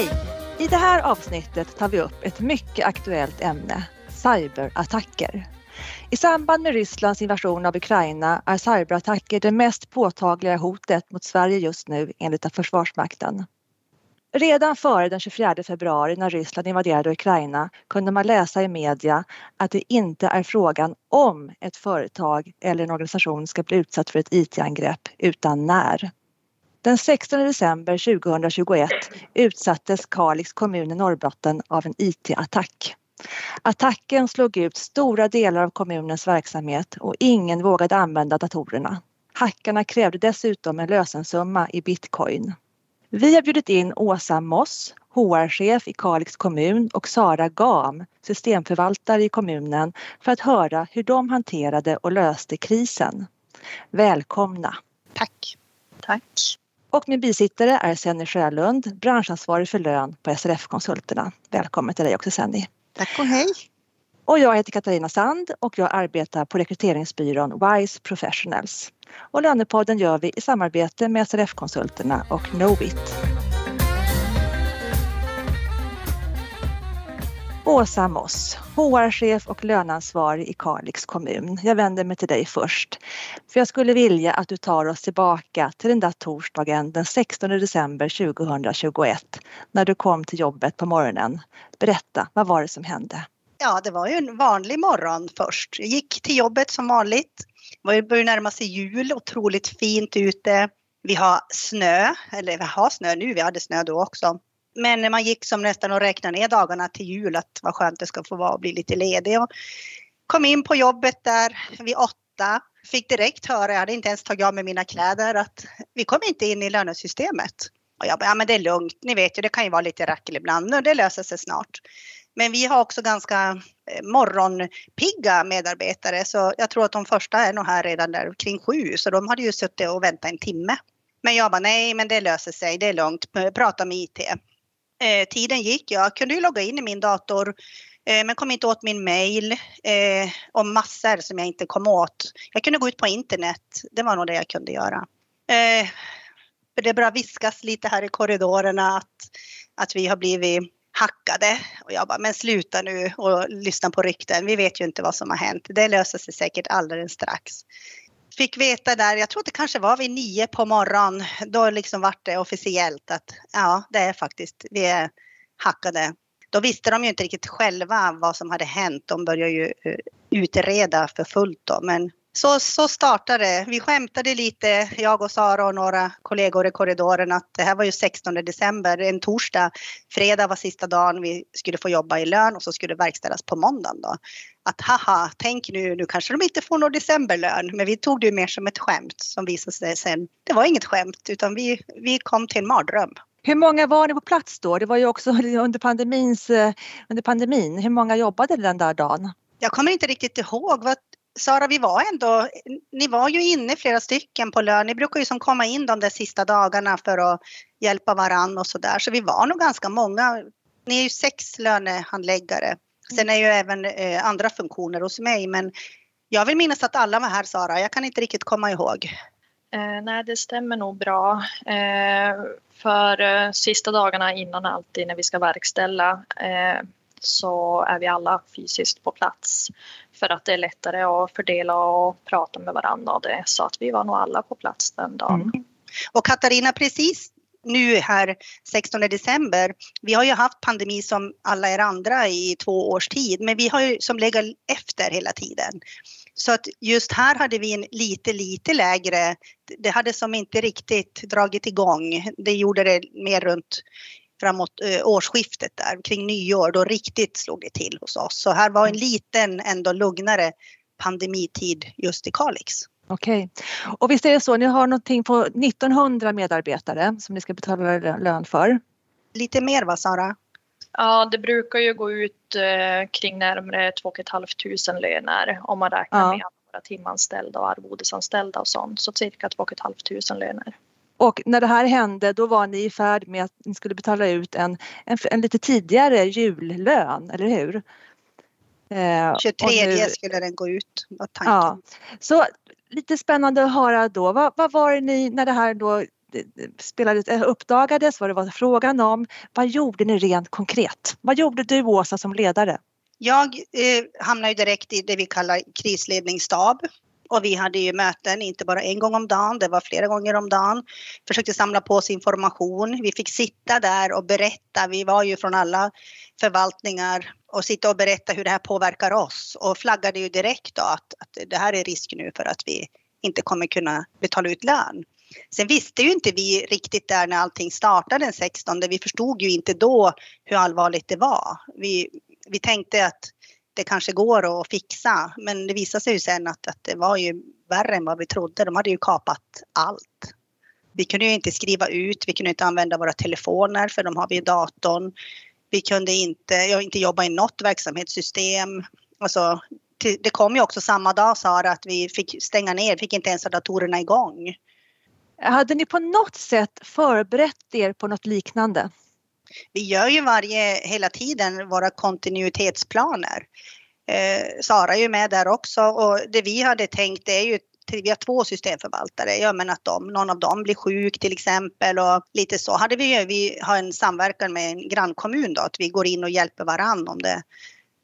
Hej! I det här avsnittet tar vi upp ett mycket aktuellt ämne, cyberattacker. I samband med Rysslands invasion av Ukraina är cyberattacker det mest påtagliga hotet mot Sverige just nu enligt Försvarsmakten. Redan före den 24 februari när Ryssland invaderade Ukraina kunde man läsa i media att det inte är frågan om ett företag eller en organisation ska bli utsatt för ett IT-angrepp utan när. Den 16 december 2021 utsattes Kalix kommun i Norrbotten av en IT-attack. Attacken slog ut stora delar av kommunens verksamhet och ingen vågade använda datorerna. Hackarna krävde dessutom en lösensumma i bitcoin. Vi har bjudit in Åsa Moss, HR-chef i Kalix kommun och Sara Gam, systemförvaltare i kommunen för att höra hur de hanterade och löste krisen. Välkomna! Tack! Tack! Och min bisittare är Senny Sjölund, branschansvarig för lön på SRF-konsulterna. Välkommen till dig också Senny! Tack och hej! Och jag heter Katarina Sand och jag arbetar på rekryteringsbyrån WISE Professionals. Och Lönepodden gör vi i samarbete med SRF-konsulterna och Knowit. Åsa Moss, HR-chef och löneansvarig i Kalix kommun. Jag vänder mig till dig först. För jag skulle vilja att du tar oss tillbaka till den där torsdagen den 16 december 2021 när du kom till jobbet på morgonen. Berätta, vad var det som hände? Ja, det var ju en vanlig morgon först. Jag gick till jobbet som vanligt. Det började närma sig jul, otroligt fint ute. Vi har snö, eller vi har snö nu, vi hade snö då också. Men man gick som nästan och räknade ner dagarna till jul, att vad skönt det ska få vara och bli lite ledig. Och kom in på jobbet där vid åtta. Fick direkt höra, jag hade inte ens tagit av mig mina kläder, att vi kom inte in i lönesystemet. Och jag bara, ja men det är lugnt, ni vet ju det kan ju vara lite rackel ibland och det löser sig snart. Men vi har också ganska eh, morgonpigga medarbetare så jag tror att de första är nog här redan där kring sju så de hade ju suttit och väntat en timme. Men jag bara nej men det löser sig, det är lugnt, prata med IT. Eh, tiden gick, jag kunde ju logga in i min dator eh, men kom inte åt min mail eh, och massor som jag inte kom åt. Jag kunde gå ut på internet, det var nog det jag kunde göra. Eh, det bara viskas lite här i korridorerna att, att vi har blivit hackade. Och jag bara, men sluta nu och lyssna på rykten. Vi vet ju inte vad som har hänt. Det löser sig säkert alldeles strax. Fick veta där, jag tror det kanske var vid nio på morgonen, då liksom vart det officiellt att ja, det är faktiskt, vi är hackade. Då visste de ju inte riktigt själva vad som hade hänt. De började ju eh, utreda för fullt då, men så, så startade det. Vi skämtade lite, jag och Sara och några kollegor i korridoren att det här var ju 16 december, en torsdag. Fredag var sista dagen vi skulle få jobba i lön och så skulle det verkställas på måndagen då. Att haha, tänk nu, nu kanske de inte får någon decemberlön. Men vi tog det mer som ett skämt som visade sig sen. Det var inget skämt utan vi, vi kom till en mardröm. Hur många var ni på plats då? Det var ju också under, pandemins, eh, under pandemin. Hur många jobbade den där dagen? Jag kommer inte riktigt ihåg. Vad, Sara, vi var ändå, ni var ju inne flera stycken på lön. Ni brukar ju som komma in de där sista dagarna för att hjälpa varann och så där. Så vi var nog ganska många. Ni är ju sex lönehandläggare. Sen är ju även eh, andra funktioner hos mig, men jag vill minnas att alla var här Sara. Jag kan inte riktigt komma ihåg. Eh, nej, det stämmer nog bra. Eh, för eh, sista dagarna innan alltid när vi ska verkställa eh, så är vi alla fysiskt på plats för att det är lättare att fördela och prata med varandra och det. Så att vi var nog alla på plats den dagen. Mm. Och Katarina, precis nu här 16 december, vi har ju haft pandemi som alla er andra i två års tid, men vi har ju som legat efter hela tiden. Så att just här hade vi en lite, lite lägre, det hade som inte riktigt dragit igång. Det gjorde det mer runt framåt eh, årsskiftet där, kring nyår, då riktigt slog det till hos oss. Så här var en liten, ändå lugnare pandemitid just i Kalix. Okej. Och visst är det så, ni har någonting på 1900 medarbetare som ni ska betala lön för? Lite mer va Sara? Ja, det brukar ju gå ut eh, kring närmare 2 500 löner om man räknar ja. med våra timanställda och arvodesanställda och sånt. Så cirka 2 500 löner. Och när det här hände då var ni i färd med att ni skulle betala ut en, en, en lite tidigare jullön, eller hur? Eh, 23 nu, skulle den gå ut, var tanken. Ja. Så lite spännande att höra då. Vad, vad var det ni, när det här då eh, spelades, eh, uppdagades, vad det var frågan om. Vad gjorde ni rent konkret? Vad gjorde du Åsa som ledare? Jag eh, hamnade direkt i det vi kallar krisledningsstab. Och vi hade ju möten, inte bara en gång om dagen, det var flera gånger om dagen. Försökte samla på oss information. Vi fick sitta där och berätta. Vi var ju från alla förvaltningar och sitta och berätta hur det här påverkar oss. Och flaggade ju direkt då att, att det här är risk nu för att vi inte kommer kunna betala ut lön. Sen visste ju inte vi riktigt där när allting startade den 16. Vi förstod ju inte då hur allvarligt det var. Vi, vi tänkte att det kanske går att fixa. Men det visade sig ju sen att, att det var ju värre än vad vi trodde. De hade ju kapat allt. Vi kunde ju inte skriva ut, vi kunde inte använda våra telefoner för de har vi i datorn. Vi kunde inte, jag inte jobba i något verksamhetssystem. Alltså, det kom ju också samma dag Sara att vi fick stänga ner, fick inte ens ha datorerna igång. Hade ni på något sätt förberett er på något liknande? Vi gör ju varje, hela tiden våra kontinuitetsplaner. Eh, Sara är ju med där också och det vi hade tänkt är ju vi har två systemförvaltare, ja men att de, någon av dem blir sjuk till exempel och lite så hade vi vi har en samverkan med en grannkommun då, att vi går in och hjälper varann om det.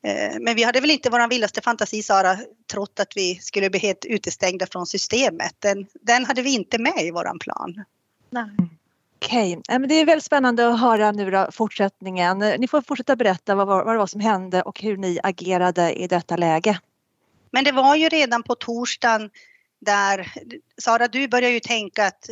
Eh, men vi hade väl inte våran vildaste fantasi Sara trott att vi skulle bli helt utestängda från systemet. Den, den hade vi inte med i våran plan. Nej. Okej, okay. det är väldigt spännande att höra nu då, fortsättningen. Ni får fortsätta berätta vad, vad det var som hände och hur ni agerade i detta läge. Men det var ju redan på torsdagen där, Sara du började ju tänka att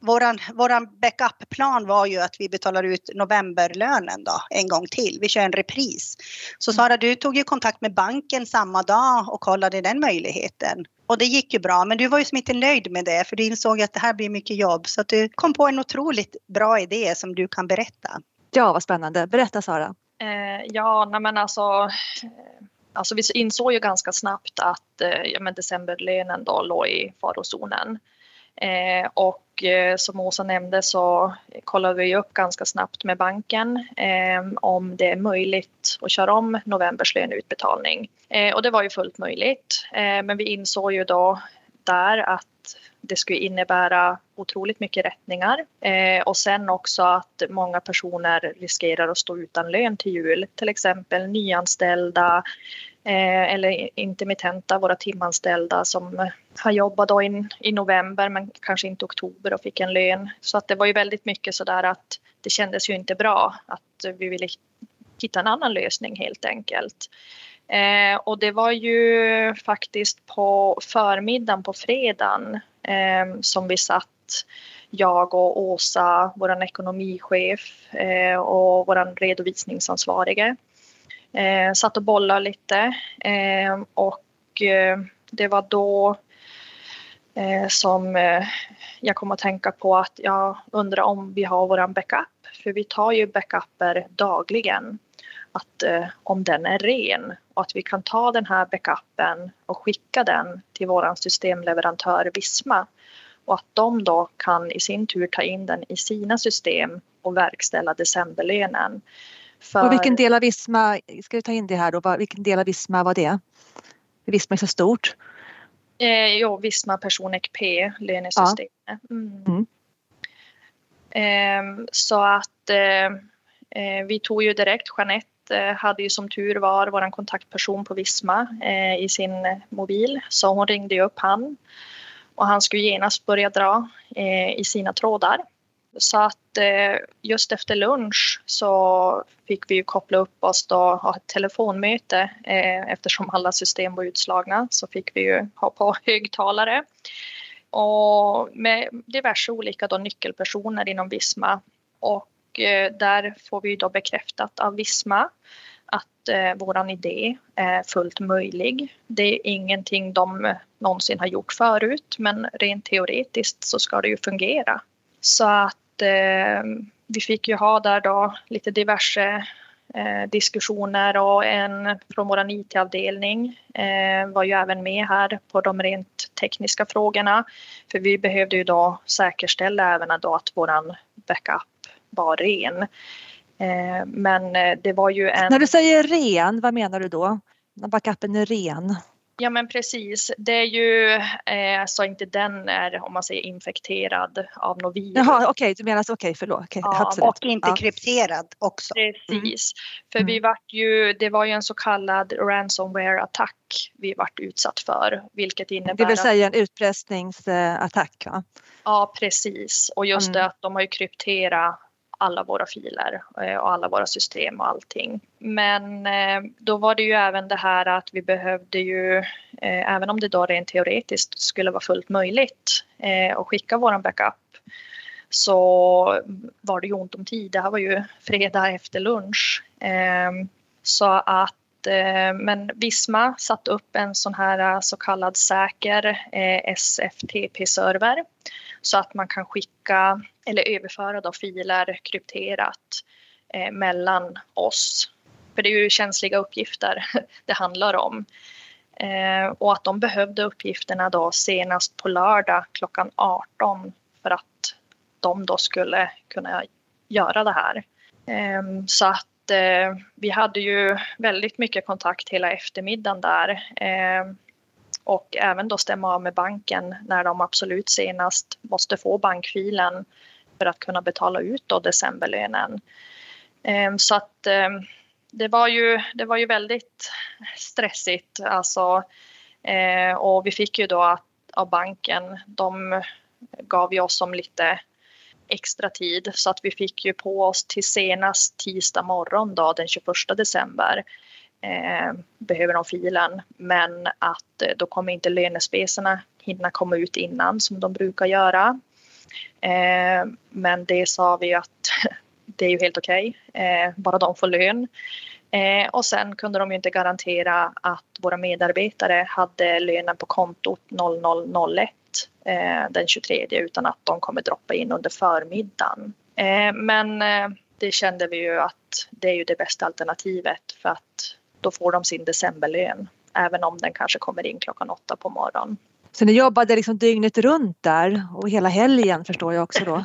våran, våran backup-plan var ju att vi betalar ut novemberlönen då en gång till. Vi kör en repris. Så. Sara, du tog ju kontakt med banken samma dag och kollade den möjligheten. Och det gick ju bra, men du var ju som inte nöjd med det för du insåg att det här blir mycket jobb. Så att du kom på en otroligt bra idé som du kan berätta. Ja, vad spännande. Berätta Sara. Eh, ja, nej men alltså Alltså vi insåg ju ganska snabbt att eh, ja, men decemberlönen då låg i farozonen. Eh, och och eh, som Åsa nämnde så kollade vi upp ganska snabbt med banken ehm, om det är möjligt att köra om novembers löneutbetalning. Eh, och det var ju fullt möjligt. Eh, men vi insåg ju då där att det skulle innebära otroligt mycket rättningar eh, och sen också att många personer riskerar att stå utan lön till jul, till exempel nyanställda eh, eller intermittenta, våra timanställda som har jobbat då in, i november men kanske inte oktober och fick en lön. Så att det var ju väldigt mycket så där att det kändes ju inte bra att vi ville hitta en annan lösning helt enkelt. Eh, och det var ju faktiskt på förmiddagen på fredagen eh, som vi satt, jag och Åsa, vår ekonomichef eh, och vår redovisningsansvarige. Eh, satt och bollade lite eh, och eh, det var då eh, som eh, jag kom att tänka på att jag undrar om vi har våran backup. För vi tar ju backuper dagligen. Att eh, om den är ren och att vi kan ta den här backupen och skicka den till våran systemleverantör Visma och att de då kan i sin tur ta in den i sina system och verkställa decemberlönen. För... Och vilken del av Visma, ska vi ta in det här då, vilken del av Visma var det? Visma är så stort. Eh, jo, Visma Personec P, lönesystemet. Ja. Mm. Mm. Eh, så att eh, eh, vi tog ju direkt, Jeanette eh, hade ju som tur var vår kontaktperson på Visma eh, i sin mobil så hon ringde upp han och han skulle genast börja dra i sina trådar. Så att eh, just efter lunch så fick vi ju koppla upp oss då och ha ett telefonmöte eh, eftersom alla system var utslagna så fick vi ju ha på högtalare. Och med diverse olika då nyckelpersoner inom Visma och eh, där får vi då bekräftat av Visma att eh, våran idé är fullt möjlig. Det är ingenting de någonsin har gjort förut men rent teoretiskt så ska det ju fungera. Så att eh, vi fick ju ha där då lite diverse eh, diskussioner och en från vår IT-avdelning eh, var ju även med här på de rent tekniska frågorna. För vi behövde ju då säkerställa även då att våran backup var ren. Eh, men eh, det var ju en... När du säger ren, vad menar du då? När backupen är ren? Ja men precis. Det är ju eh, så inte den är om man säger infekterad av något virus. Jaha okej, okay, du menar okej okay, förlåt. Okay, ja, och inte ja. krypterad också. Precis. Mm. För mm. vi vart ju, det var ju en så kallad ransomware-attack vi vart utsatt för. Vilket innebär Det vill säga en utpressningsattack va? Ja precis och just mm. det att de har ju krypterat alla våra filer eh, och alla våra system och allting. Men eh, då var det ju även det här att vi behövde ju, eh, även om det då rent teoretiskt skulle vara fullt möjligt att skicka våran backup så var det ju ont om tid. Det här var ju fredag efter lunch. Ehm, så att men Visma satte upp en sån här så kallad säker SFTP-server så att man kan skicka eller överföra då filer krypterat eh, mellan oss. För det är ju känsliga uppgifter det handlar om. Eh, och att de behövde uppgifterna då senast på lördag klockan 18 för att de då skulle kunna göra det här. Eh, så att eh, vi hade ju väldigt mycket kontakt hela eftermiddagen där. Eh, och även då stämma av med banken när de absolut senast måste få bankfilen för att kunna betala ut då decemberlönen. Ehm, så att ehm, det var ju, det var ju väldigt stressigt alltså. Ehm, och vi fick ju då att, av banken, de gav ju oss som lite extra tid så att vi fick ju på oss till senast tisdag morgon då den 21 december eh, behöver de filen men att eh, då kommer inte lönespecerna hinna komma ut innan som de brukar göra. Eh, men det sa vi att det är ju helt okej, okay, eh, bara de får lön. Eh, och sen kunde de ju inte garantera att våra medarbetare hade lönen på kontot 0001 eh, den 23 utan att de kommer droppa in under förmiddagen. Eh, men eh, det kände vi ju att det är ju det bästa alternativet för att då får de sin decemberlön även om den kanske kommer in klockan åtta på morgonen. Så ni jobbade liksom dygnet runt där och hela helgen förstår jag också då?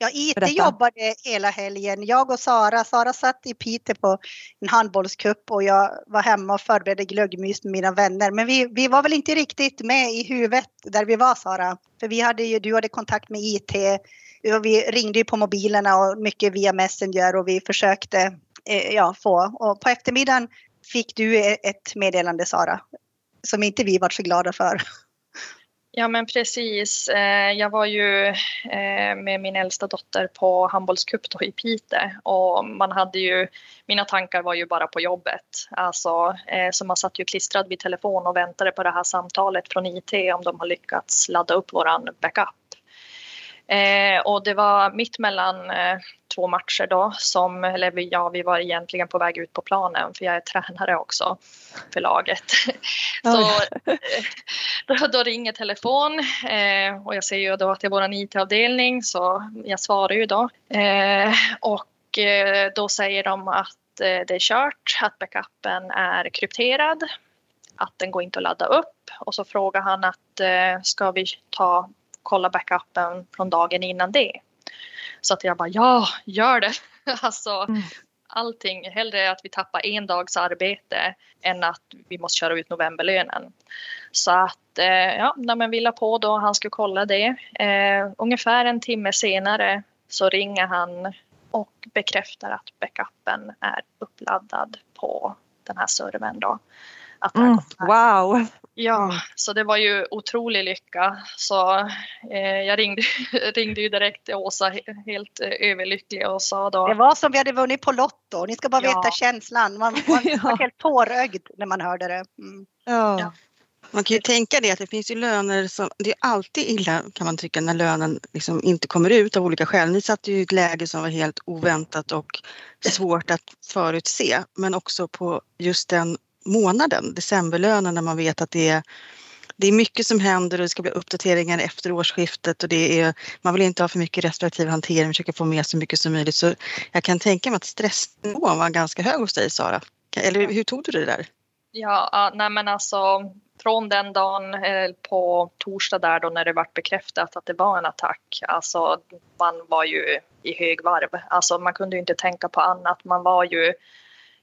Ja, IT jobbade hela helgen. Jag och Sara, Sara satt i Piteå på en handbollskupp och jag var hemma och förberedde glöggmys med mina vänner. Men vi, vi var väl inte riktigt med i huvudet där vi var Sara. För vi hade ju, du hade kontakt med IT. Vi ringde ju på mobilerna och mycket via Messenger och vi försökte eh, ja, få. Och på eftermiddagen fick du ett meddelande Sara, som inte vi var så glada för. Ja men precis. Eh, jag var ju eh, med min äldsta dotter på handbollscup i Piteå och man hade ju, mina tankar var ju bara på jobbet. Alltså, eh, så man satt ju klistrad vid telefon och väntade på det här samtalet från IT om de har lyckats ladda upp våran backup. Och det var mitt mellan två matcher då som, eller ja, vi var egentligen på väg ut på planen för jag är tränare också för laget. Så eh, då, då ringer telefon eh, och jag ser ju då att det är vår IT-avdelning så jag svarar ju då. Eh, och eh, då säger de att det är kört, att backupen är krypterad, att den går inte att ladda upp och så frågar han att ska vi ta kolla backupen från dagen innan det. Så att jag bara ja, gör det. alltså mm. allting, hellre att vi tappar en dags arbete än att vi måste köra ut novemberlönen. Så att eh, ja, när man ville på då han skulle kolla det. Eh, ungefär en timme senare så ringer han och bekräftar att backupen är uppladdad på den här servern då. Att mm, wow! Ja, så det var ju otrolig lycka. Så eh, jag ringde, ringde ju direkt till Åsa helt eh, överlycklig och sa då. Det var som vi hade vunnit på Lotto. Ni ska bara ja. veta känslan. Man, man ja. var helt tårögd när man hörde det. Mm. Ja. ja. Man kan ju tänka det att det finns ju löner som, det är alltid illa kan man tycka när lönen liksom inte kommer ut av olika skäl. Ni satt ju i ett läge som var helt oväntat och svårt att förutse men också på just den månaden, decemberlönen, när man vet att det är det är mycket som händer och det ska bli uppdateringar efter årsskiftet och det är, man vill inte ha för mycket retroaktiv hantering, försöka få med så mycket som möjligt. Så jag kan tänka mig att stressnivån var ganska hög hos dig Sara. Eller hur tog du det där? Ja, nej men alltså från den dagen eh, på torsdag där då när det vart bekräftat att det var en attack, alltså man var ju i högvarv. Alltså man kunde ju inte tänka på annat. Man var ju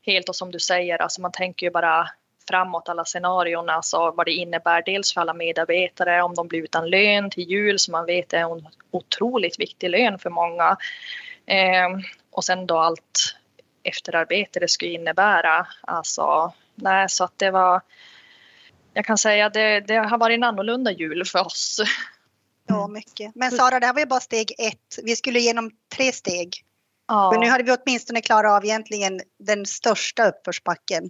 helt och som du säger, alltså man tänker ju bara framåt alla scenarion, alltså vad det innebär dels för alla medarbetare om de blir utan lön till jul som man vet är en otroligt viktig lön för många. Eh, och sen då allt efterarbete det skulle innebära. Alltså, nej, så att det var jag kan säga att det, det har varit en annorlunda jul för oss. Ja, mycket. Men Sara, det här var ju bara steg ett. Vi skulle igenom tre steg. Ja. Men nu hade vi åtminstone klarat av egentligen den största uppförsbacken.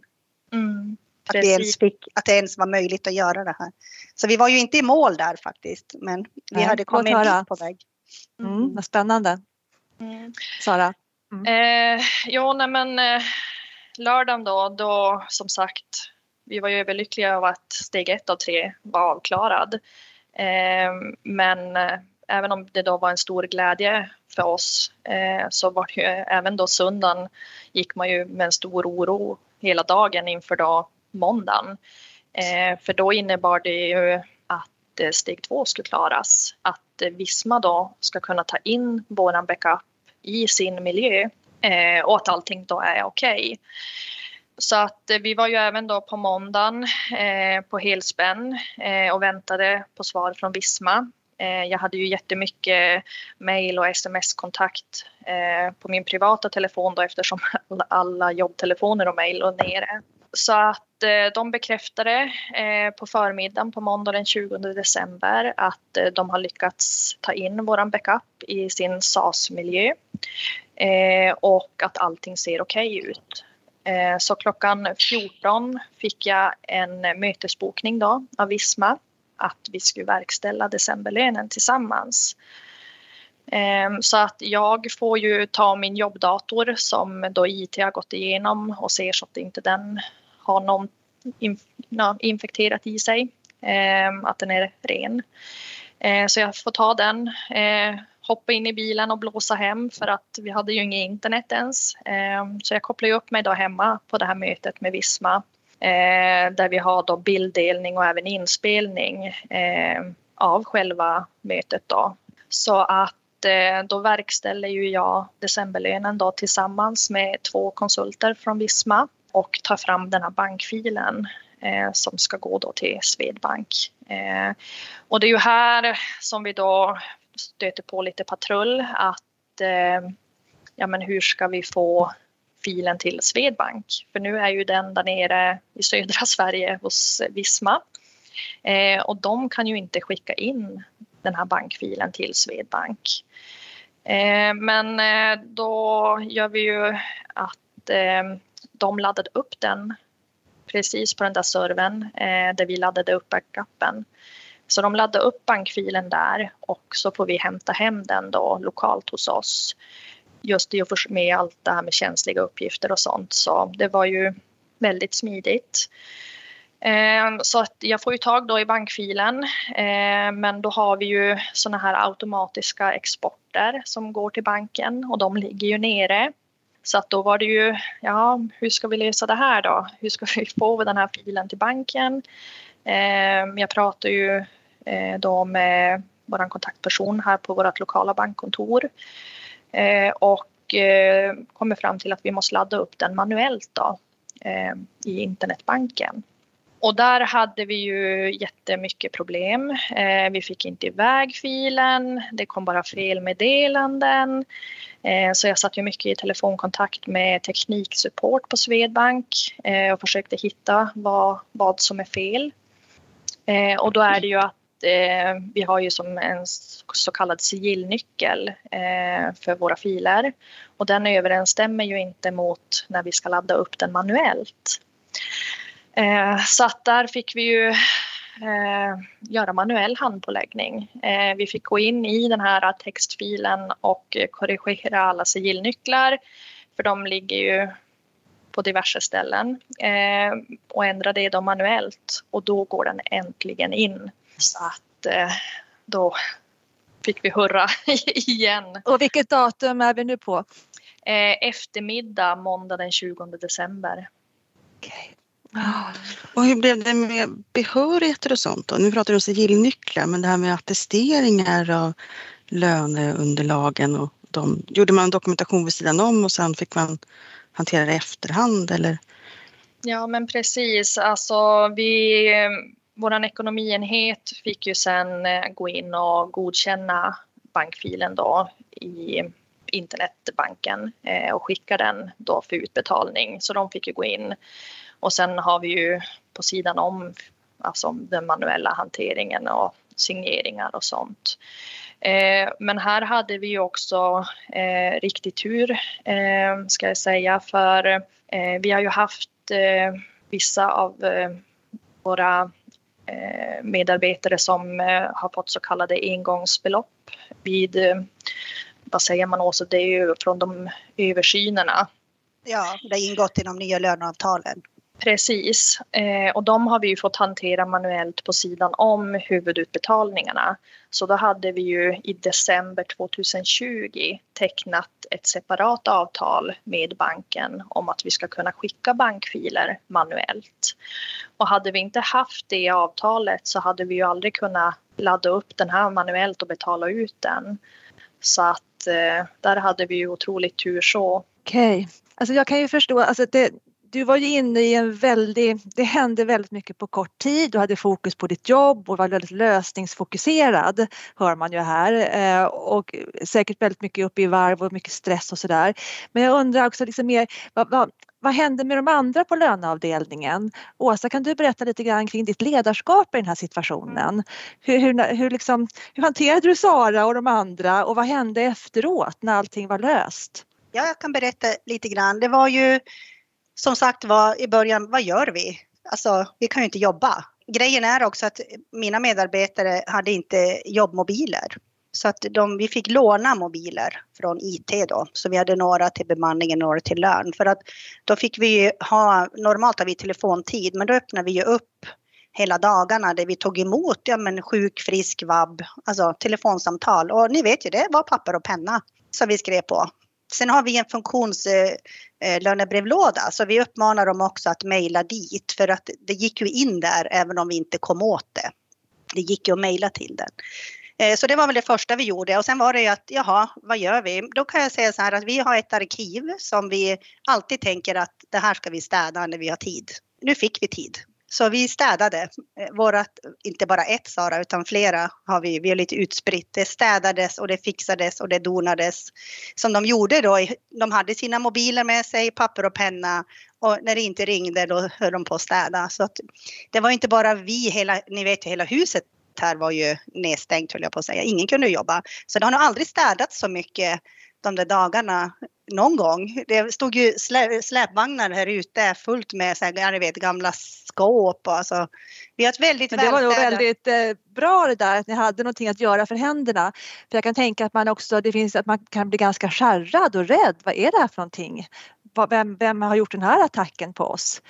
Mm, Att det, ens fick, att det ens var möjligt att göra det här. Så vi var ju inte i mål där faktiskt. Men vi Nej, hade kommit en bit på väg. Mm, vad spännande. Mm. Sara? Eh, jo, nej men eh, lördagen då, då som sagt, vi var ju överlyckliga över att steg ett av tre var avklarad. Eh, men eh, även om det då var en stor glädje för oss eh, så var det ju även då söndagen gick man ju med en stor oro hela dagen inför då måndagen. Eh, för då innebar det ju att eh, steg två skulle klaras. Att eh, Visma då ska kunna ta in våran backup i sin miljö eh, och att allting då är okej. Så att eh, vi var ju även då på måndagen eh, på helspänn eh, och väntade på svar från Visma. Eh, jag hade ju jättemycket mail och sms-kontakt eh, på min privata telefon då eftersom alla, jobbtelefoner och mail låg nere. Så att eh, de bekräftade på förmiddagen på måndag den 20 december att de har lyckats ta in våran backup i sin SAS-miljö och att allting ser okej ut. Så klockan 14 fick jag en mötesbokning då av Visma att vi skulle verkställa decemberlönen tillsammans. Ehm, så att jag får ju ta min jobbdator som då IT har gått igenom och ser så att inte den har någon infekterat i sig. Ehm, att den är ren. Ehm, så jag får ta den, hoppa in i bilen och blåsa hem för att vi hade ju inget internet ens. Så jag kopplade upp mig då hemma på det här mötet med Visma Eh, där vi har då bilddelning och även inspelning eh, av själva mötet då. Så att eh, då verkställer ju jag decemberlönen då tillsammans med två konsulter från Visma och tar fram den här bankfilen eh, som ska gå då till Swedbank. Eh, och det är ju här som vi då stöter på lite patrull att eh, ja men hur ska vi få filen till Swedbank? För nu är ju den där nere i södra Sverige hos Visma. Eh, och de kan ju inte skicka in den här bankfilen till Swedbank. Eh, men eh, då gör vi ju att eh, de laddade upp den precis på den där servern eh, där vi laddade upp backupen. Så de laddade upp bankfilen där och så får vi hämta hem den då lokalt hos oss. Just i och för med allt det här med känsliga uppgifter och sånt. Så det var ju väldigt smidigt. Eh, så att jag får ju tag då i bankfilen eh, men då har vi ju såna här automatiska exporter som går till banken och de ligger ju nere. Så att då var det ju, ja hur ska vi lösa det här då? Hur ska vi få den här filen till banken? Eh, jag pratar ju då med vår kontaktperson här på vårt lokala bankkontor Eh, och eh, kommer fram till att vi måste ladda upp den manuellt då eh, i internetbanken. Och där hade vi ju jättemycket problem. Vi fick inte iväg filen, det kom bara felmeddelanden. Eh, så jag satt ju mycket i telefonkontakt med tekniksupport på Swedbank och försökte hitta vad, vad som är fel. Och då är det ju att eh, vi har ju som en så kallad sigillnyckel eh, för våra filer och den överensstämmer ju inte mot när vi ska ladda upp den manuellt. Eh, så att där fick vi ju eh, göra manuell handpåläggning. Eh, vi fick gå in i den här textfilen och korrigera alla sigillnycklar för de ligger ju på diverse ställen eh, och ändra det då manuellt och då går den äntligen in. Så att eh, då fick vi hurra igen. Och vilket datum är vi nu på? Eh, eftermiddag måndag den 20 december. Okej. Och hur blev det med behörigheter och sånt då? Nu pratar du om sigillnycklar, men det här med attesteringar av löneunderlagen och de, gjorde man dokumentation vid sidan om och sen fick man hantera det i efterhand eller? Ja men precis, alltså vi, vår ekonomienhet fick ju sen eh, gå in och godkänna bankfilen då i internetbanken eh, och skicka den då för utbetalning. Så de fick ju gå in. Och sen har vi ju på sidan om alltså den manuella hanteringen och signeringar och sånt. Eh, men här hade vi ju också riktig tur ska jag säga för vi har ju haft vissa av våra Eh, medarbetare som eh, har fått så kallade engångsbelopp vid eh, vad säger man också, det är ju från de översynerna. Ja, det har ingått i de nya löneavtalen. Precis, eh, och de har vi ju fått hantera manuellt på sidan om huvudutbetalningarna. Så då hade vi ju i december 2020 tecknat ett separat avtal med banken om att vi ska kunna skicka bankfiler manuellt. Och hade vi inte haft det avtalet så hade vi ju aldrig kunnat ladda upp den här manuellt och betala ut den. Så att eh, där hade vi ju otroligt tur så. Okej, okay. alltså jag kan ju förstå, alltså det, du var ju inne i en väldigt, det hände väldigt mycket på kort tid. Du hade fokus på ditt jobb och var väldigt lösningsfokuserad, hör man ju här. Eh, och säkert väldigt mycket uppe i varv och mycket stress och sådär. Men jag undrar också liksom mer, vad, vad, vad hände med de andra på löneavdelningen? Åsa, kan du berätta lite grann kring ditt ledarskap i den här situationen? Hur, hur, hur, liksom, hur hanterade du Sara och de andra och vad hände efteråt när allting var löst? Ja, jag kan berätta lite grann. Det var ju som sagt var i början, vad gör vi? Alltså, vi kan ju inte jobba. Grejen är också att mina medarbetare hade inte jobbmobiler. Så att de, vi fick låna mobiler från IT då. Så vi hade några till bemanningen, några till lön. För att då fick vi ha, normalt har vi telefontid, men då öppnade vi ju upp hela dagarna där vi tog emot ja, men sjuk, frisk, vab, alltså telefonsamtal. Och ni vet ju, det var papper och penna som vi skrev på. Sen har vi en funktionslönebrevlåda eh, eh, så vi uppmanar dem också att mejla dit för att det gick ju in där även om vi inte kom åt det. Det gick ju att mejla till den. Eh, så det var väl det första vi gjorde och sen var det ju att jaha, vad gör vi? Då kan jag säga så här att vi har ett arkiv som vi alltid tänker att det här ska vi städa när vi har tid. Nu fick vi tid så vi städade. Eh, vårat, inte bara ett Sara, utan flera har vi. Vi är lite utspritt. Det städades och det fixades och det donades. Som de gjorde då. De hade sina mobiler med sig, papper och penna. Och när det inte ringde då höll de på att städa. Så att det var inte bara vi, hela, ni vet hela huset här var ju nedstängt höll jag på att säga. Ingen kunde jobba. Så det har nog aldrig städats så mycket de där dagarna någon gång. Det stod ju slä, släpvagnar här ute fullt med så här, vet, gamla skåp. Och alltså, vi har ett väldigt Men det var nog väldigt eh, bra det där att ni hade någonting att göra för händerna. För jag kan tänka att man också, det finns att man kan bli ganska skärrad och rädd. Vad är det här för någonting? Vem, vem har gjort den här attacken på oss?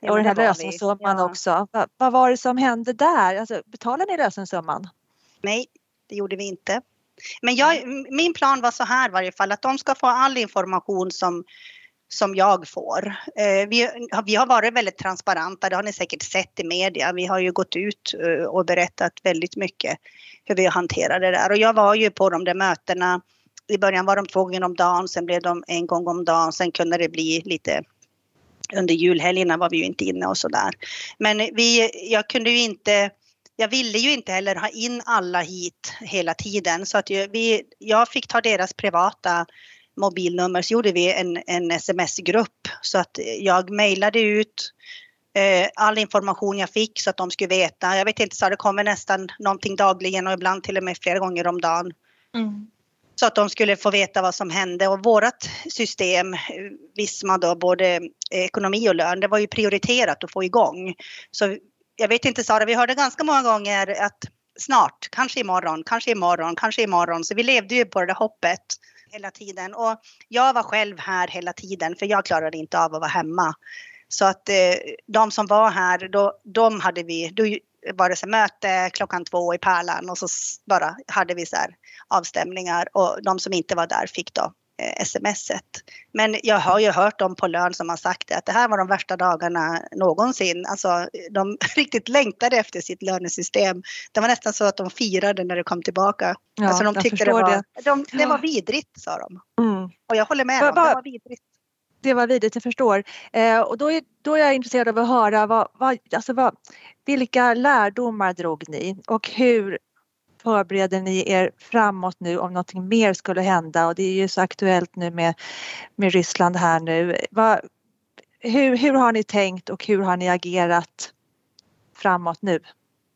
Ja, och den här lösensumman ja. också. Va, vad var det som hände där? Alltså, betalade ni lösensumman? Nej, det gjorde vi inte. Men jag, min plan var så här i varje fall att de ska få all information som, som jag får. Eh, vi, vi har varit väldigt transparenta, det har ni säkert sett i media. Vi har ju gått ut eh, och berättat väldigt mycket hur vi hanterar det där. Och jag var ju på de där mötena. I början var de två gånger om dagen, sen blev de en gång om dagen, sen kunde det bli lite under julhelgerna var vi ju inte inne och sådär. Men vi, jag kunde ju inte jag ville ju inte heller ha in alla hit hela tiden så att vi, jag fick ta deras privata mobilnummer så gjorde vi en, en sms-grupp så att jag mejlade ut eh, all information jag fick så att de skulle veta. Jag vet inte, så det kommer nästan någonting dagligen och ibland till och med flera gånger om dagen. Mm. Så att de skulle få veta vad som hände och vårat system, Visma då, både ekonomi och lön, det var ju prioriterat att få igång. Så jag vet inte Sara, vi hörde ganska många gånger att snart, kanske imorgon, kanske imorgon, kanske imorgon. Så vi levde ju på det där hoppet hela tiden. Och jag var själv här hela tiden för jag klarade inte av att vara hemma. Så att eh, de som var här, då, de hade vi, då var det så möte klockan två i Pärlan och så bara hade vi så här avstämningar och de som inte var där fick då smset. Men jag har ju hört dem på lön som har sagt det, att det här var de värsta dagarna någonsin. Alltså de riktigt längtade efter sitt lönesystem. Det var nästan så att de firade när det kom tillbaka. Ja, alltså de tyckte det var, det. De, det var vidrigt sa de. Mm. Och jag håller med va, dem, det var vidrigt. det var vidrigt, jag förstår. Eh, och då är, då är jag intresserad av att höra vad, vad, alltså vad, vilka lärdomar drog ni och hur förbereder ni er framåt nu om någonting mer skulle hända och det är ju så aktuellt nu med, med Ryssland här nu. Va, hur, hur har ni tänkt och hur har ni agerat framåt nu?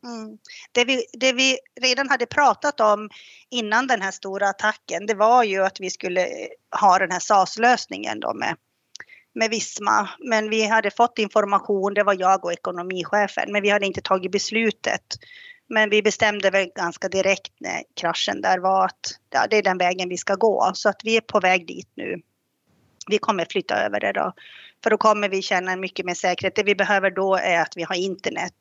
Mm. Det, vi, det vi redan hade pratat om innan den här stora attacken, det var ju att vi skulle ha den här SAS-lösningen då med, med Visma. Men vi hade fått information, det var jag och ekonomichefen, men vi hade inte tagit beslutet. Men vi bestämde väl ganska direkt när kraschen där var att ja, det är den vägen vi ska gå. Så att vi är på väg dit nu. Vi kommer flytta över det då. För då kommer vi känna mycket mer säkerhet. Det vi behöver då är att vi har internet.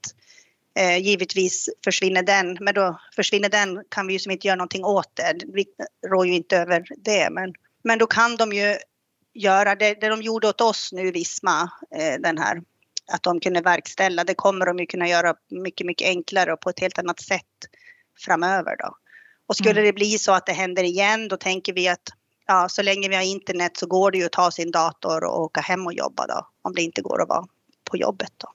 Eh, givetvis försvinner den, men då försvinner den kan vi ju som inte göra någonting åt det. Vi rår ju inte över det, men, men då kan de ju göra det, det de gjorde åt oss nu, Visma, eh, den här, att de kunde verkställa, det kommer de ju kunna göra mycket, mycket enklare och på ett helt annat sätt framöver då. Och skulle mm. det bli så att det händer igen, då tänker vi att ja, så länge vi har internet så går det ju att ta sin dator och åka hem och jobba då, om det inte går att vara på jobbet då.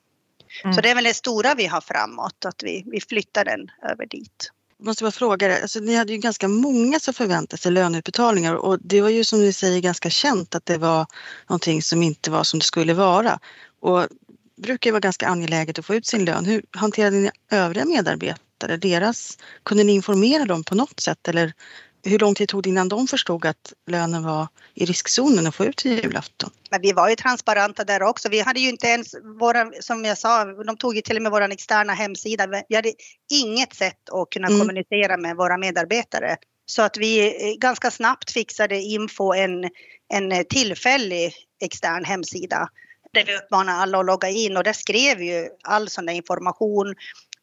Mm. Så det är väl det stora vi har framåt, att vi, vi flyttar den över dit. Jag måste bara fråga, alltså, ni hade ju ganska många som förväntade sig löneutbetalningar och det var ju som ni säger ganska känt att det var någonting som inte var som det skulle vara. Och brukar vara ganska angeläget att få ut sin lön. Hur hanterade ni övriga medarbetare? Deras, kunde ni informera dem på något sätt eller hur lång tid tog det innan de förstod att lönen var i riskzonen att få ut till julafton? Men vi var ju transparenta där också. Vi hade ju inte ens våra, som jag sa, de tog ju till och med vår externa hemsida. Vi hade inget sätt att kunna mm. kommunicera med våra medarbetare. Så att vi eh, ganska snabbt fixade info en, en tillfällig extern hemsida där vi uppmanar alla att logga in och där skrev ju all sån där information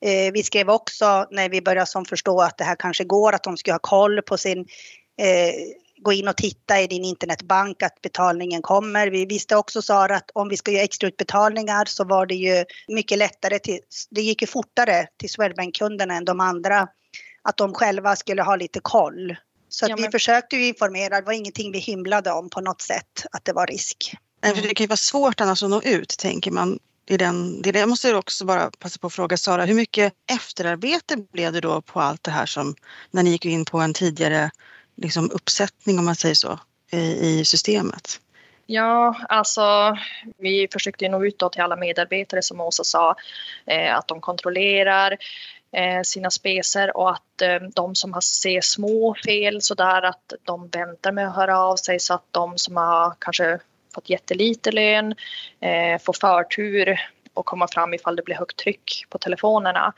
Eh, vi skrev också när vi började som förstå att det här kanske går, att de ska ha koll på sin eh, gå in och titta i din internetbank att betalningen kommer. Vi visste också Sara att om vi ska göra extra utbetalningar så var det ju mycket lättare, till, det gick ju fortare till Swedbank-kunderna än de andra. Att de själva skulle ha lite koll. Så ja, men... vi försökte ju informera, det var ingenting vi hymlade om på något sätt att det var risk. Nej, för det kan ju vara svårt annars att nå ut tänker man i den, jag måste också bara passa på att fråga Sara, hur mycket efterarbete blev det då på allt det här som när ni gick in på en tidigare liksom, uppsättning om man säger så i, i systemet? Ja, alltså vi försökte nå ut till alla medarbetare som Åsa sa eh, att de kontrollerar eh, sina specer och att eh, de som har ser små fel så där att de väntar med att höra av sig så att de som har kanske fått jättelite lön, eh, får förtur och komma fram ifall det blir högt tryck på telefonerna.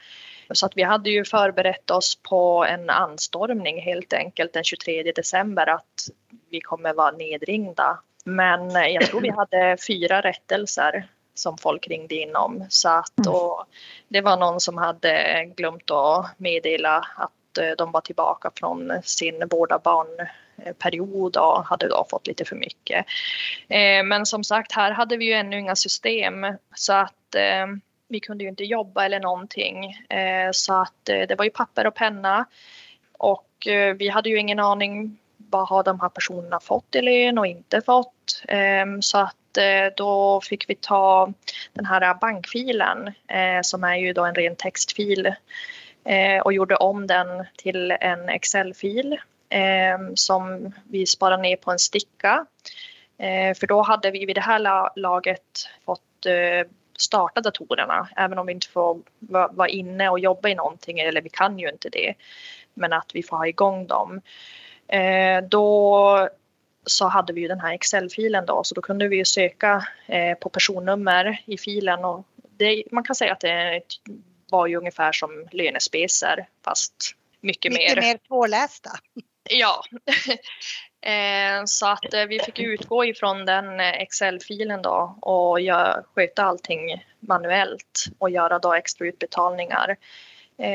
Så att vi hade ju förberett oss på en anstormning helt enkelt den 23 december att vi kommer vara nedringda. Men jag tror vi hade fyra rättelser som folk ringde in om. Så att, mm. och det var någon som hade glömt att meddela att att eh, de var tillbaka från sin vårda barn period och hade då fått lite för mycket. Eh, men som sagt, här hade vi ju ännu inga system så att eh, vi kunde ju inte jobba eller någonting. Så att det var ju papper och penna och vi hade ju ingen aning vad har de här personerna fått i lön och inte fått. Så att då fick vi ta den här bankfilen som är ju då en ren textfil Eh, och gjorde om den till en Excel-fil eh, som vi sparar ner på en sticka. Eh, för då hade vi vid det här laget fått eh, starta datorerna, även om vi inte får vara inne och jobba i någonting, eller vi kan ju inte det. Men att vi får ha igång dem. Eh, då så hade vi ju den här Excel-filen då, så då kunde vi ju söka eh, på personnummer i filen och det, man kan säga att det är var ju ungefär som lönespecer fast mycket, mycket mer. mer pålästa. Ja, eh, så att eh, vi fick utgå ifrån den eh, Excel-filen då och sköta allting manuellt och göra då extra utbetalningar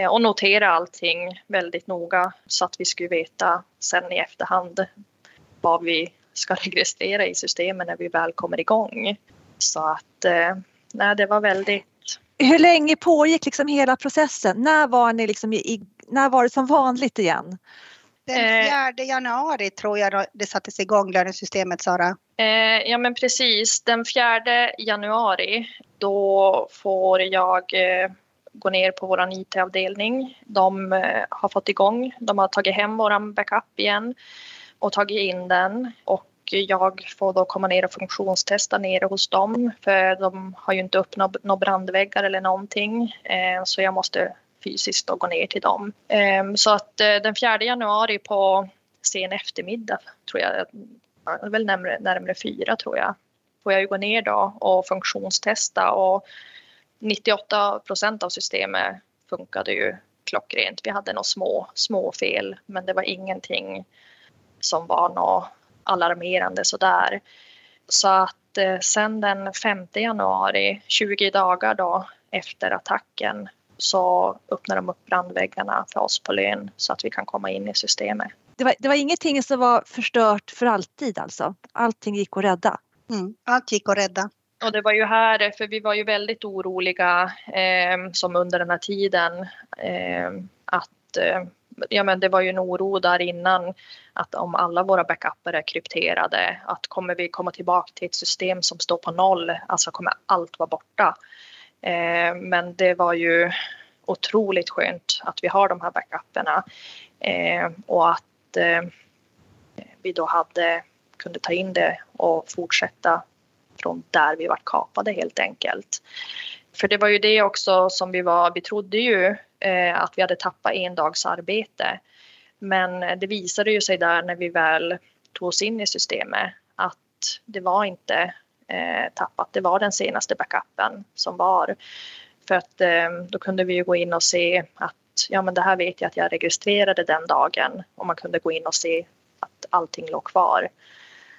och notera allting väldigt noga så att vi skulle veta sen i efterhand vad vi ska registrera i systemet när vi väl kommer igång. Så att nej, det var väldigt hur länge pågick liksom hela processen? När var, ni liksom i, när var det som vanligt igen? Den 4 januari tror jag det sattes igång lönesystemet, Sara. Eh, ja men precis, den 4 januari då får jag eh, gå ner på vår IT-avdelning. De eh, har fått igång, de har tagit hem vår backup igen och tagit in den och jag får då komma ner och funktionstesta nere hos dem för de har ju inte upp några brandväggar eller någonting eh, så jag måste fysiskt då gå ner till dem. Ehm, så att eh, den 4 januari på sen eftermiddag tror jag, väl närmare, närmare fyra tror jag, får jag ju gå ner då och funktionstesta och 98 procent av systemet funkade ju klockrent. Vi hade några små, små fel men det var ingenting som var något alarmerande sådär. Så att eh, sen den 5 januari, 20 dagar då efter attacken, så öppnar de upp brandväggarna för oss på lön så att vi kan komma in i systemet. Det var, det var ingenting som var förstört för alltid alltså? Allting gick att rädda? Mm, allt gick att rädda. Och det var ju här, för vi var ju väldigt oroliga eh, som under den här tiden eh, att eh, ja, men det var ju en oro där innan att om alla våra backuper är krypterade, att kommer vi komma tillbaka till ett system som står på noll, alltså kommer allt vara borta. Eh, men det var ju otroligt skönt att vi har de här backuperna eh, och att eh, vi då hade, kunde ta in det och fortsätta från där vi var kapade helt enkelt. För det var ju det också som vi var, vi trodde ju att vi hade tappat en dags arbete. Men det visade ju sig där när vi väl tog oss in i systemet att det var inte eh, tappat, det var den senaste backupen som var. För att eh, då kunde vi ju gå in och se att ja men det här vet jag att jag registrerade den dagen och man kunde gå in och se att allting låg kvar.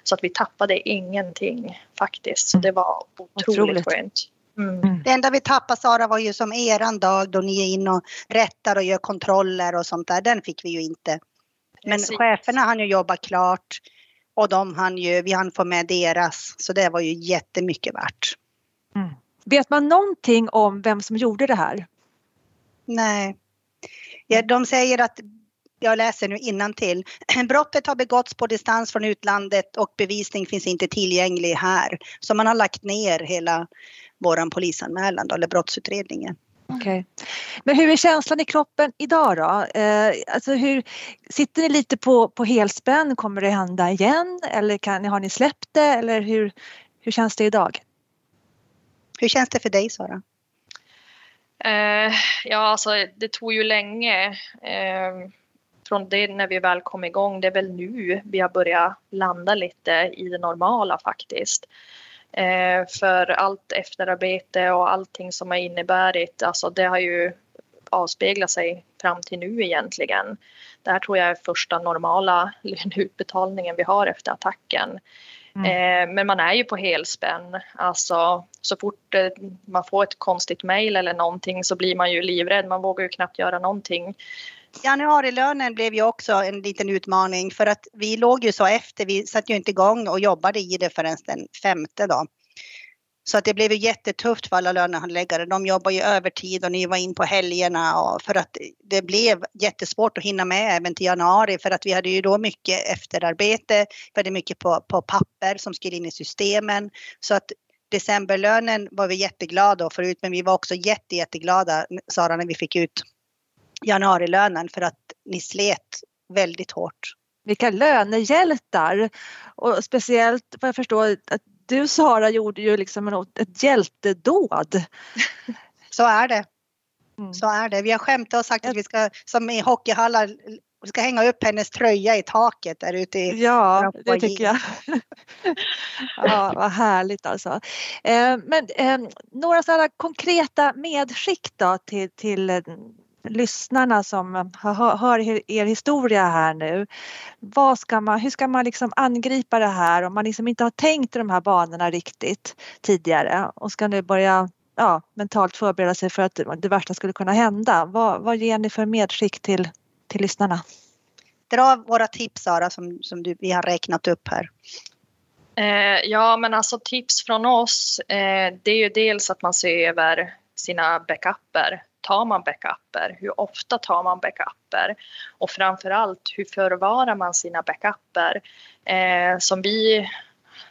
Så att vi tappade ingenting faktiskt. Så det var otroligt, otroligt. skönt. Mm. mm. Det enda vi tappade Sara var ju som eran dag då ni är inne och rättar och gör kontroller och sånt där. Den fick vi ju inte. Men Precis. cheferna hann ju jobba klart och de hann ju, vi hann få med deras. Så det var ju jättemycket värt. Mm. Vet man någonting om vem som gjorde det här? Nej. Ja, de säger att jag läser nu till. Brottet har begåtts på distans från utlandet och bevisning finns inte tillgänglig här. Så man har lagt ner hela våran polisanmälan då, eller brottsutredningen. Okej. Okay. Men hur är känslan i kroppen idag då? Eh, alltså hur, sitter ni lite på, på helspänn? Kommer det hända igen? Eller kan, har ni släppt det? Eller hur, hur känns det idag? Hur känns det för dig Sara? Eh, ja, alltså det tog ju länge. Eh, från det när vi väl kom igång, det är väl nu vi har börjat landa lite i det normala faktiskt. Eh, för allt efterarbete och allting som har inneburit, alltså det har ju avspeglat sig fram till nu egentligen. Det här tror jag är första normala löneutbetalningen vi har efter attacken. Mm. Eh, men man är ju på helspänn. Alltså, så fort eh, man får ett konstigt mejl eller någonting så blir man ju livrädd. Man vågar ju knappt göra någonting. Januarilönen blev ju också en liten utmaning för att vi låg ju så efter. Vi satte ju inte igång och jobbade i det förrän den femte då. Så att det blev ju jättetufft för alla lönehandläggare. De jobbar ju övertid och ni var in på helgerna och för att det blev jättesvårt att hinna med även till januari för att vi hade ju då mycket efterarbete. Vi hade mycket på, på papper som skulle in i systemen. Så att decemberlönen var vi jätteglada förut men vi var också jätte, jätteglada Sara när vi fick ut januarilönen för att ni slet väldigt hårt. Vilka lönehjältar! Och speciellt vad jag förstår att du Sara gjorde ju liksom ett hjältedåd. Så är det. Mm. Så är det. Vi har skämtat och sagt att vi ska, som i hockeyhallar, vi ska hänga upp hennes tröja i taket där ute i Ja, det tycker jag. ja, vad härligt alltså. Eh, men eh, några sådana konkreta medskick då till, till lyssnarna som hör, hör er historia här nu. Vad ska man, hur ska man liksom angripa det här om man liksom inte har tänkt i de här banorna riktigt tidigare och ska nu börja ja, mentalt förbereda sig för att det värsta skulle kunna hända. Vad, vad ger ni för medskick till, till lyssnarna? Dra våra tips Sara som, som du, vi har räknat upp här. Eh, ja men alltså tips från oss eh, det är ju dels att man ser över sina backuper tar man backuper? Hur ofta tar man backuper? Och framförallt hur förvarar man sina backuper? Eh, som vi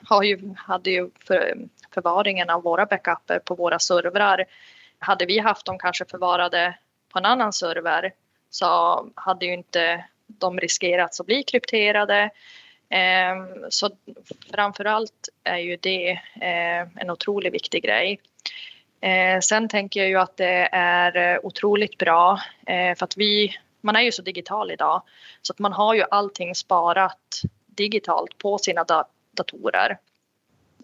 har ju, hade ju för, förvaringen av våra backuper på våra servrar. Hade vi haft dem kanske förvarade på en annan server så hade ju inte de riskerat att bli krypterade. Eh, så framförallt är ju det eh, en otroligt viktig grej. Eh, sen tänker jag ju att det är eh, otroligt bra eh, för att vi, man är ju så digital idag så att man har ju allting sparat digitalt på sina dat datorer.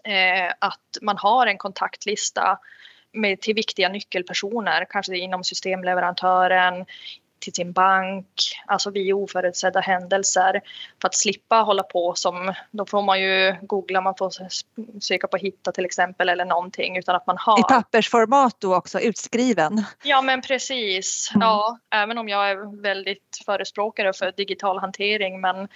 Eh, att man har en kontaktlista med, till viktiga nyckelpersoner, kanske inom systemleverantören, till sin bank, alltså vid oförutsedda händelser. För att slippa hålla på som, då får man ju googla, man får söka på hitta till exempel eller någonting utan att man har. I pappersformat då också, utskriven? Ja men precis, mm. ja även om jag är väldigt förespråkare för digital hantering men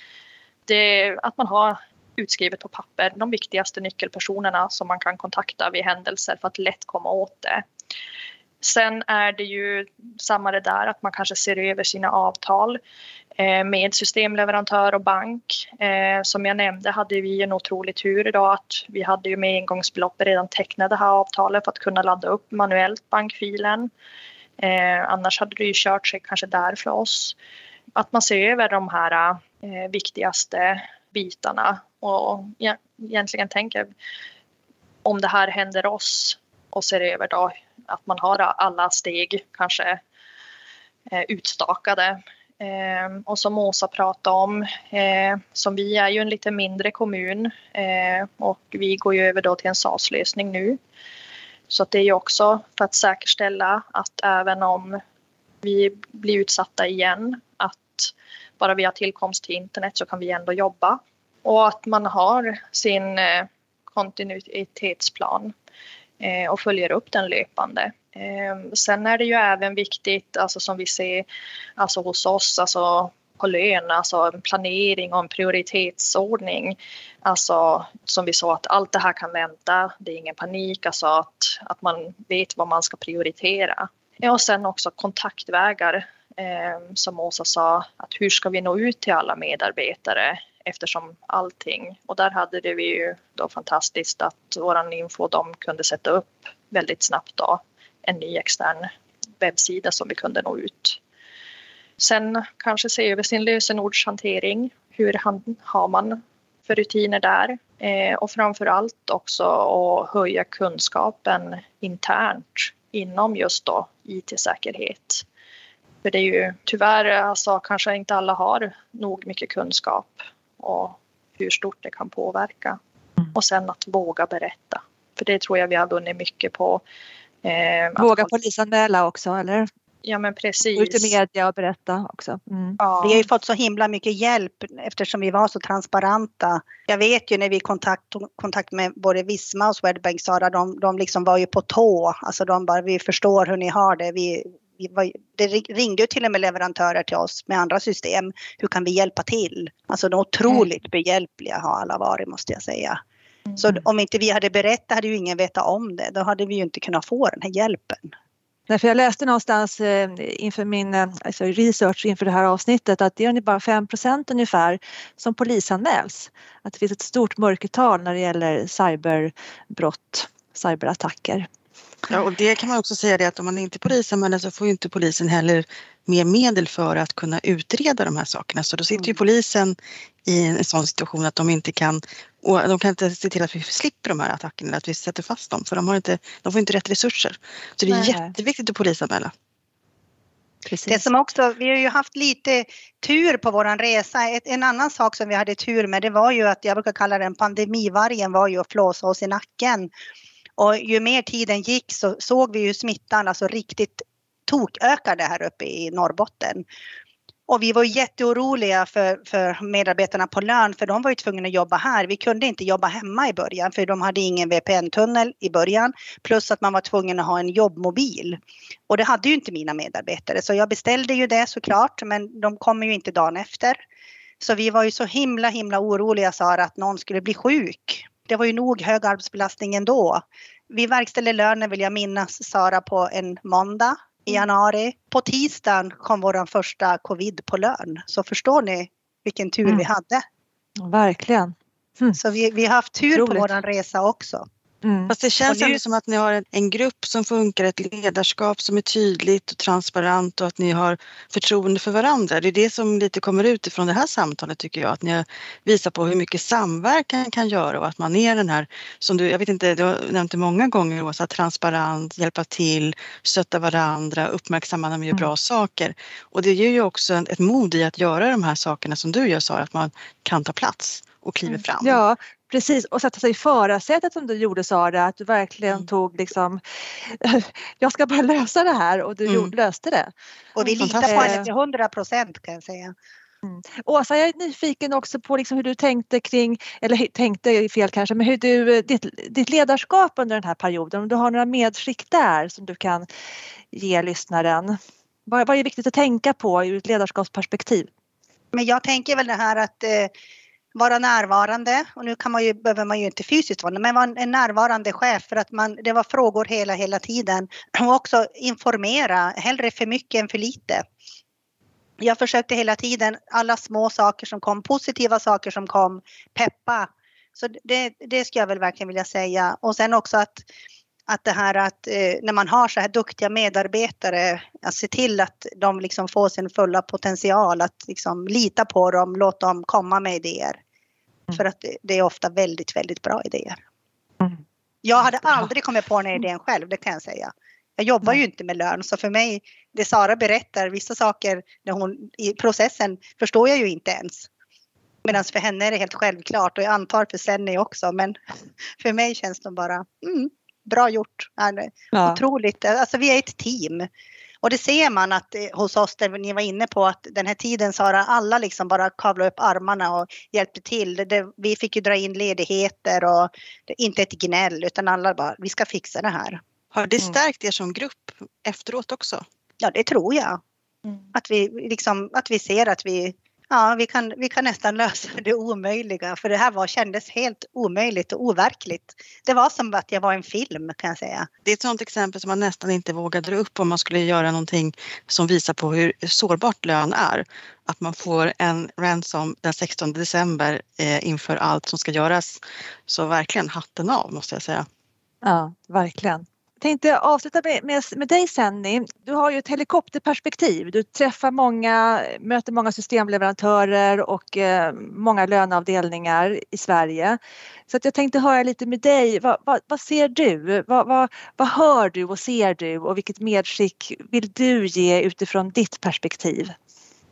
det, att man har utskrivet på papper de viktigaste nyckelpersonerna som man kan kontakta vid händelser för att lätt komma åt det. Sen är det ju samma det där att man kanske ser över sina avtal eh, med systemleverantör och bank. Eh, som jag nämnde hade vi en otrolig tur idag att vi hade ju med engångsbeloppet redan tecknat det här avtalet för att kunna ladda upp manuellt bankfilen. Eh, annars hade det ju kört sig kanske där för oss. Att man ser över de här viktigaste bitarna och egentligen tänker om det här händer oss och ser över då att man har alla steg kanske eh, utstakade. Eh, och som Åsa pratade om, eh, som vi är ju en lite mindre kommun eh, och vi går ju över då till en SAS-lösning nu. Så det är ju också för att säkerställa att även om vi blir utsatta igen, att bara vi har tillkomst till internet så kan vi ändå jobba. Och att man har sin eh, kontinuitetsplan Eh, och följer upp den löpande. Eh, sen är det ju även viktigt, alltså som vi ser alltså hos oss, alltså på lön, alltså en planering och en prioritetsordning. Alltså som vi sa att allt det här kan vänta, det är ingen panik, alltså att, att man vet vad man ska prioritera. Ja, och sen också kontaktvägar eh, som Åsa sa, att hur ska vi nå ut till alla medarbetare? Eftersom allting, och där hade det vi ju då fantastiskt att våran info de kunde sätta upp väldigt snabbt då en ny extern webbsida som vi kunde nå ut. Sen kanske se över sin lösenordshantering. Hur har man för rutiner där? Eh, och framför allt också att höja kunskapen internt inom just då IT-säkerhet. För det är ju tyvärr alltså kanske inte alla har nog mycket kunskap och hur stort det kan påverka. Mm. Och sen att våga berätta. För det tror jag vi har vunnit mycket på. Eh, våga att... polisanmäla också eller? Ja men precis. Ut i media och berätta också. Mm. Ja. Vi har ju fått så himla mycket hjälp eftersom vi var så transparenta. Jag vet ju när vi kontakt, kontakt med både Visma och Swedbank Sara, de, de liksom var ju på tå. Alltså de bara, vi förstår hur ni har det. Vi, det ringde ju till och med leverantörer till oss med andra system. Hur kan vi hjälpa till? Alltså de otroligt mm. behjälpliga har alla varit måste jag säga. Mm. Så om inte vi hade berättat hade ju ingen vetat om det. Då hade vi ju inte kunnat få den här hjälpen. Nej, för jag läste någonstans eh, inför min eh, alltså research inför det här avsnittet att det är bara 5% ungefär som polisanmäls. Att det finns ett stort mörkertal när det gäller cyberbrott, cyberattacker. Ja, och det kan man också säga det att om man inte polisanmäler så får ju inte polisen heller mer medel för att kunna utreda de här sakerna. Så då sitter ju mm. polisen i en sån situation att de inte kan, och de kan inte se till att vi slipper de här attackerna, att vi sätter fast dem, för de, har inte, de får inte rätt resurser. Så det är Nej. jätteviktigt att polisanmäla. Precis. Det som också, vi har ju haft lite tur på våran resa. Ett, en annan sak som vi hade tur med det var ju att jag brukar kalla den pandemivargen var ju att flåsa oss i nacken. Och ju mer tiden gick så såg vi ju smittan alltså riktigt tokökade här uppe i Norrbotten. Och vi var jätteoroliga för, för medarbetarna på lön för de var ju tvungna att jobba här. Vi kunde inte jobba hemma i början för de hade ingen VPN-tunnel i början. Plus att man var tvungen att ha en jobbmobil. Och det hade ju inte mina medarbetare så jag beställde ju det såklart men de kommer ju inte dagen efter. Så vi var ju så himla himla oroliga Sara att någon skulle bli sjuk det var ju nog hög arbetsbelastning ändå. Vi verkställde lönen vill jag minnas Sara på en måndag. i januari. På tisdagen kom vår första covid på lön. Så förstår ni vilken tur Mm. vi hade. Verkligen. Så vi, vi har haft tur Otroligt. på vår resa också. Mm. Fast det känns nu- ändå som att ni har en, en grupp som funkar, ett ledarskap som är tydligt och transparent och att ni har förtroende för varandra. Det är det som lite kommer ut ifrån det här samtalet tycker jag, att ni visar på hur mycket samverkan kan göra och att man är den här, som du, jag vet inte, du har nämnt det många gånger Åsa, transparent, hjälpa till, stötta varandra, uppmärksamma när man gör Mm. bra saker. Och det ger ju också ett mod i att göra de här sakerna som du gör Sara, att man kan ta plats och kliver Mm. fram. Ja, precis. Och sätta sig i förarsätet som du gjorde Sara, att du verkligen Mm. tog liksom, jag ska bara lösa det här och du Mm. löste det. Och vi litar på henne till 100 procent kan jag säga. Åsa, jag är nyfiken också på liksom hur du tänkte kring, eller tänkte fel kanske, men hur du, ditt, ditt ledarskap under den här perioden, om du har några medskick där som du kan ge lyssnaren. Vad, vad är viktigt att tänka på ur ett ledarskapsperspektiv? Men jag tänker väl det här att eh, vara närvarande och nu kan man ju, behöver man ju inte fysiskt vara men vara en, närvarande chef för att man, det var frågor hela, hela tiden. Och också informera, hellre för mycket än för lite. Jag försökte hela tiden, alla små saker som kom, positiva saker som kom, peppa. Så det, det skulle jag väl verkligen vilja säga. Och sen också att, att det här att eh, när man har så här duktiga medarbetare, att se till att de liksom får sin fulla potential, att liksom lita på dem, låt dem komma med idéer. Mm. För att det, är ofta väldigt, väldigt bra idéer. Mm. Jag hade aldrig kommit på den här idén själv, det kan jag säga. Jag jobbar ju inte med lön, så för mig, det Sara berättar, vissa saker när hon, i processen förstår jag ju inte ens. Medan för henne är det helt självklart och jag antar för Senny också, men för mig känns de bara, mm, bra gjort. Ja. Otroligt, alltså vi är ett team. Och det ser man att eh, hos oss, där ni var inne på att den här tiden Sara, alla liksom bara kavlade upp armarna och hjälpte till. Det, vi fick ju dra in ledigheter och det, inte ett gnäll utan alla bara, vi ska fixa det här. Har det Mm. stärkt er som grupp efteråt också? Ja, det tror jag. Att vi, liksom, att vi ser att vi, ja, vi, kan, vi kan nästan lösa det omöjliga. För det här var, kändes helt omöjligt och overkligt. Det var som att jag var en film kan jag säga. Det är ett sådant exempel som man nästan inte vågar dra upp om man skulle göra någonting som visar på hur sårbart lön är. Att man får en ransom den 16 december eh, inför allt som ska göras. Så verkligen hatten av måste jag säga. Ja, verkligen. Jag tänkte avsluta med, med, med dig Senni. Du har ju ett helikopterperspektiv. Du träffar många, möter många systemleverantörer och eh, många löneavdelningar i Sverige. Så att jag tänkte höra lite med dig. Vad, va, vad ser du? Va, vad hör du och ser du och vilket medskick vill du ge utifrån ditt perspektiv?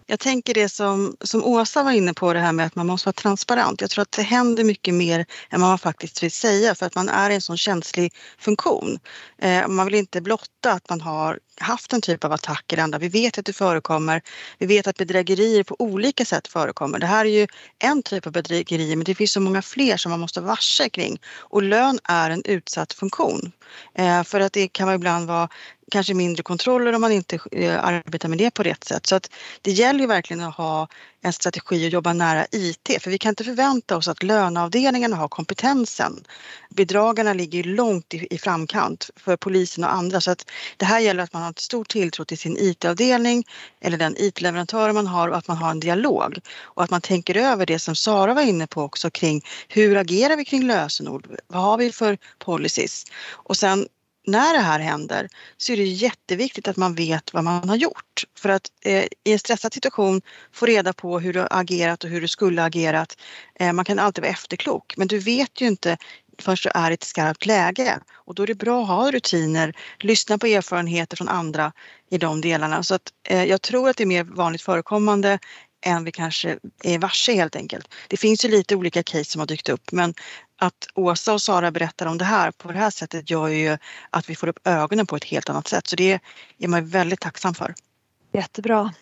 Jag tänker det som, som Åsa var inne på det här med att man måste vara transparent. Jag tror att det händer mycket mer än vad man faktiskt vill säga för att man är i en sån känslig funktion. Eh, man vill inte blotta att man har haft en typ av attack eller andra. Vi vet att det förekommer. Vi vet att bedrägerier på olika sätt förekommer. Det här är ju en typ av bedrägerier men det finns så många fler som man måste varse kring. Och lön är en utsatt funktion. Eh, för att det kan ibland vara kanske mindre kontroller om man inte eh, arbetar med det på rätt sätt. Så att det gäller ju verkligen att ha en strategi och jobba nära IT för vi kan inte förvänta oss att löneavdelningarna har kompetensen. Bedragarna ligger långt i, i framkant för polisen och andra så att det här gäller att man har ett stor tilltro till sin IT-avdelning eller den IT-leverantör man har och att man har en dialog och att man tänker över det som Sara var inne på också kring hur agerar vi kring lösenord? Vad har vi för policies? Och sen när det här händer så är det jätteviktigt att man vet vad man har gjort. För att eh, i en stressad situation få reda på hur du har agerat och hur du skulle ha agerat. Eh, man kan alltid vara efterklok men du vet ju inte förrän du är i ett skarpt läge. Och då är det bra att ha rutiner, lyssna på erfarenheter från andra i de delarna. Så att, eh, jag tror att det är mer vanligt förekommande än vi kanske är varse helt enkelt. Det finns ju lite olika case som har dykt upp men att Åsa och Sara berättar om det här på det här sättet gör ju att vi får upp ögonen på ett helt annat sätt. Så det är man väldigt tacksam för. Jättebra.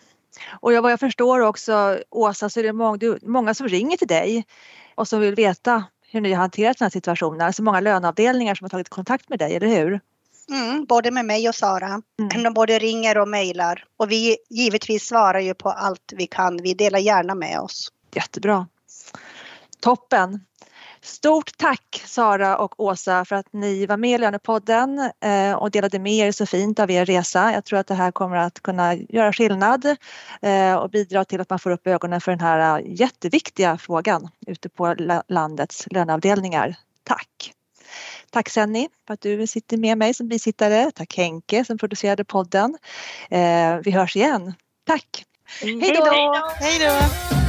Och jag, vad jag förstår också Åsa så är det många, många som ringer till dig och som vill veta hur ni har hanterat den här situationen. Alltså många löneavdelningar som har tagit kontakt med dig, eller hur? Mm, både med mig och Sara. Mm. De både ringer och mejlar. Och vi givetvis svarar ju på allt vi kan. Vi delar gärna med oss. Jättebra. Toppen. Stort tack Sara och Åsa för att ni var med i Lönepodden eh, och delade med er så fint av er resa. Jag tror att det här kommer att kunna göra skillnad eh, och bidra till att man får upp ögonen för den här jätteviktiga frågan ute på landets löneavdelningar. Tack! Tack Senni för att du sitter med mig som bisittare. Tack Henke som producerade podden. Vi hörs igen. Tack! Hej då! Hej då!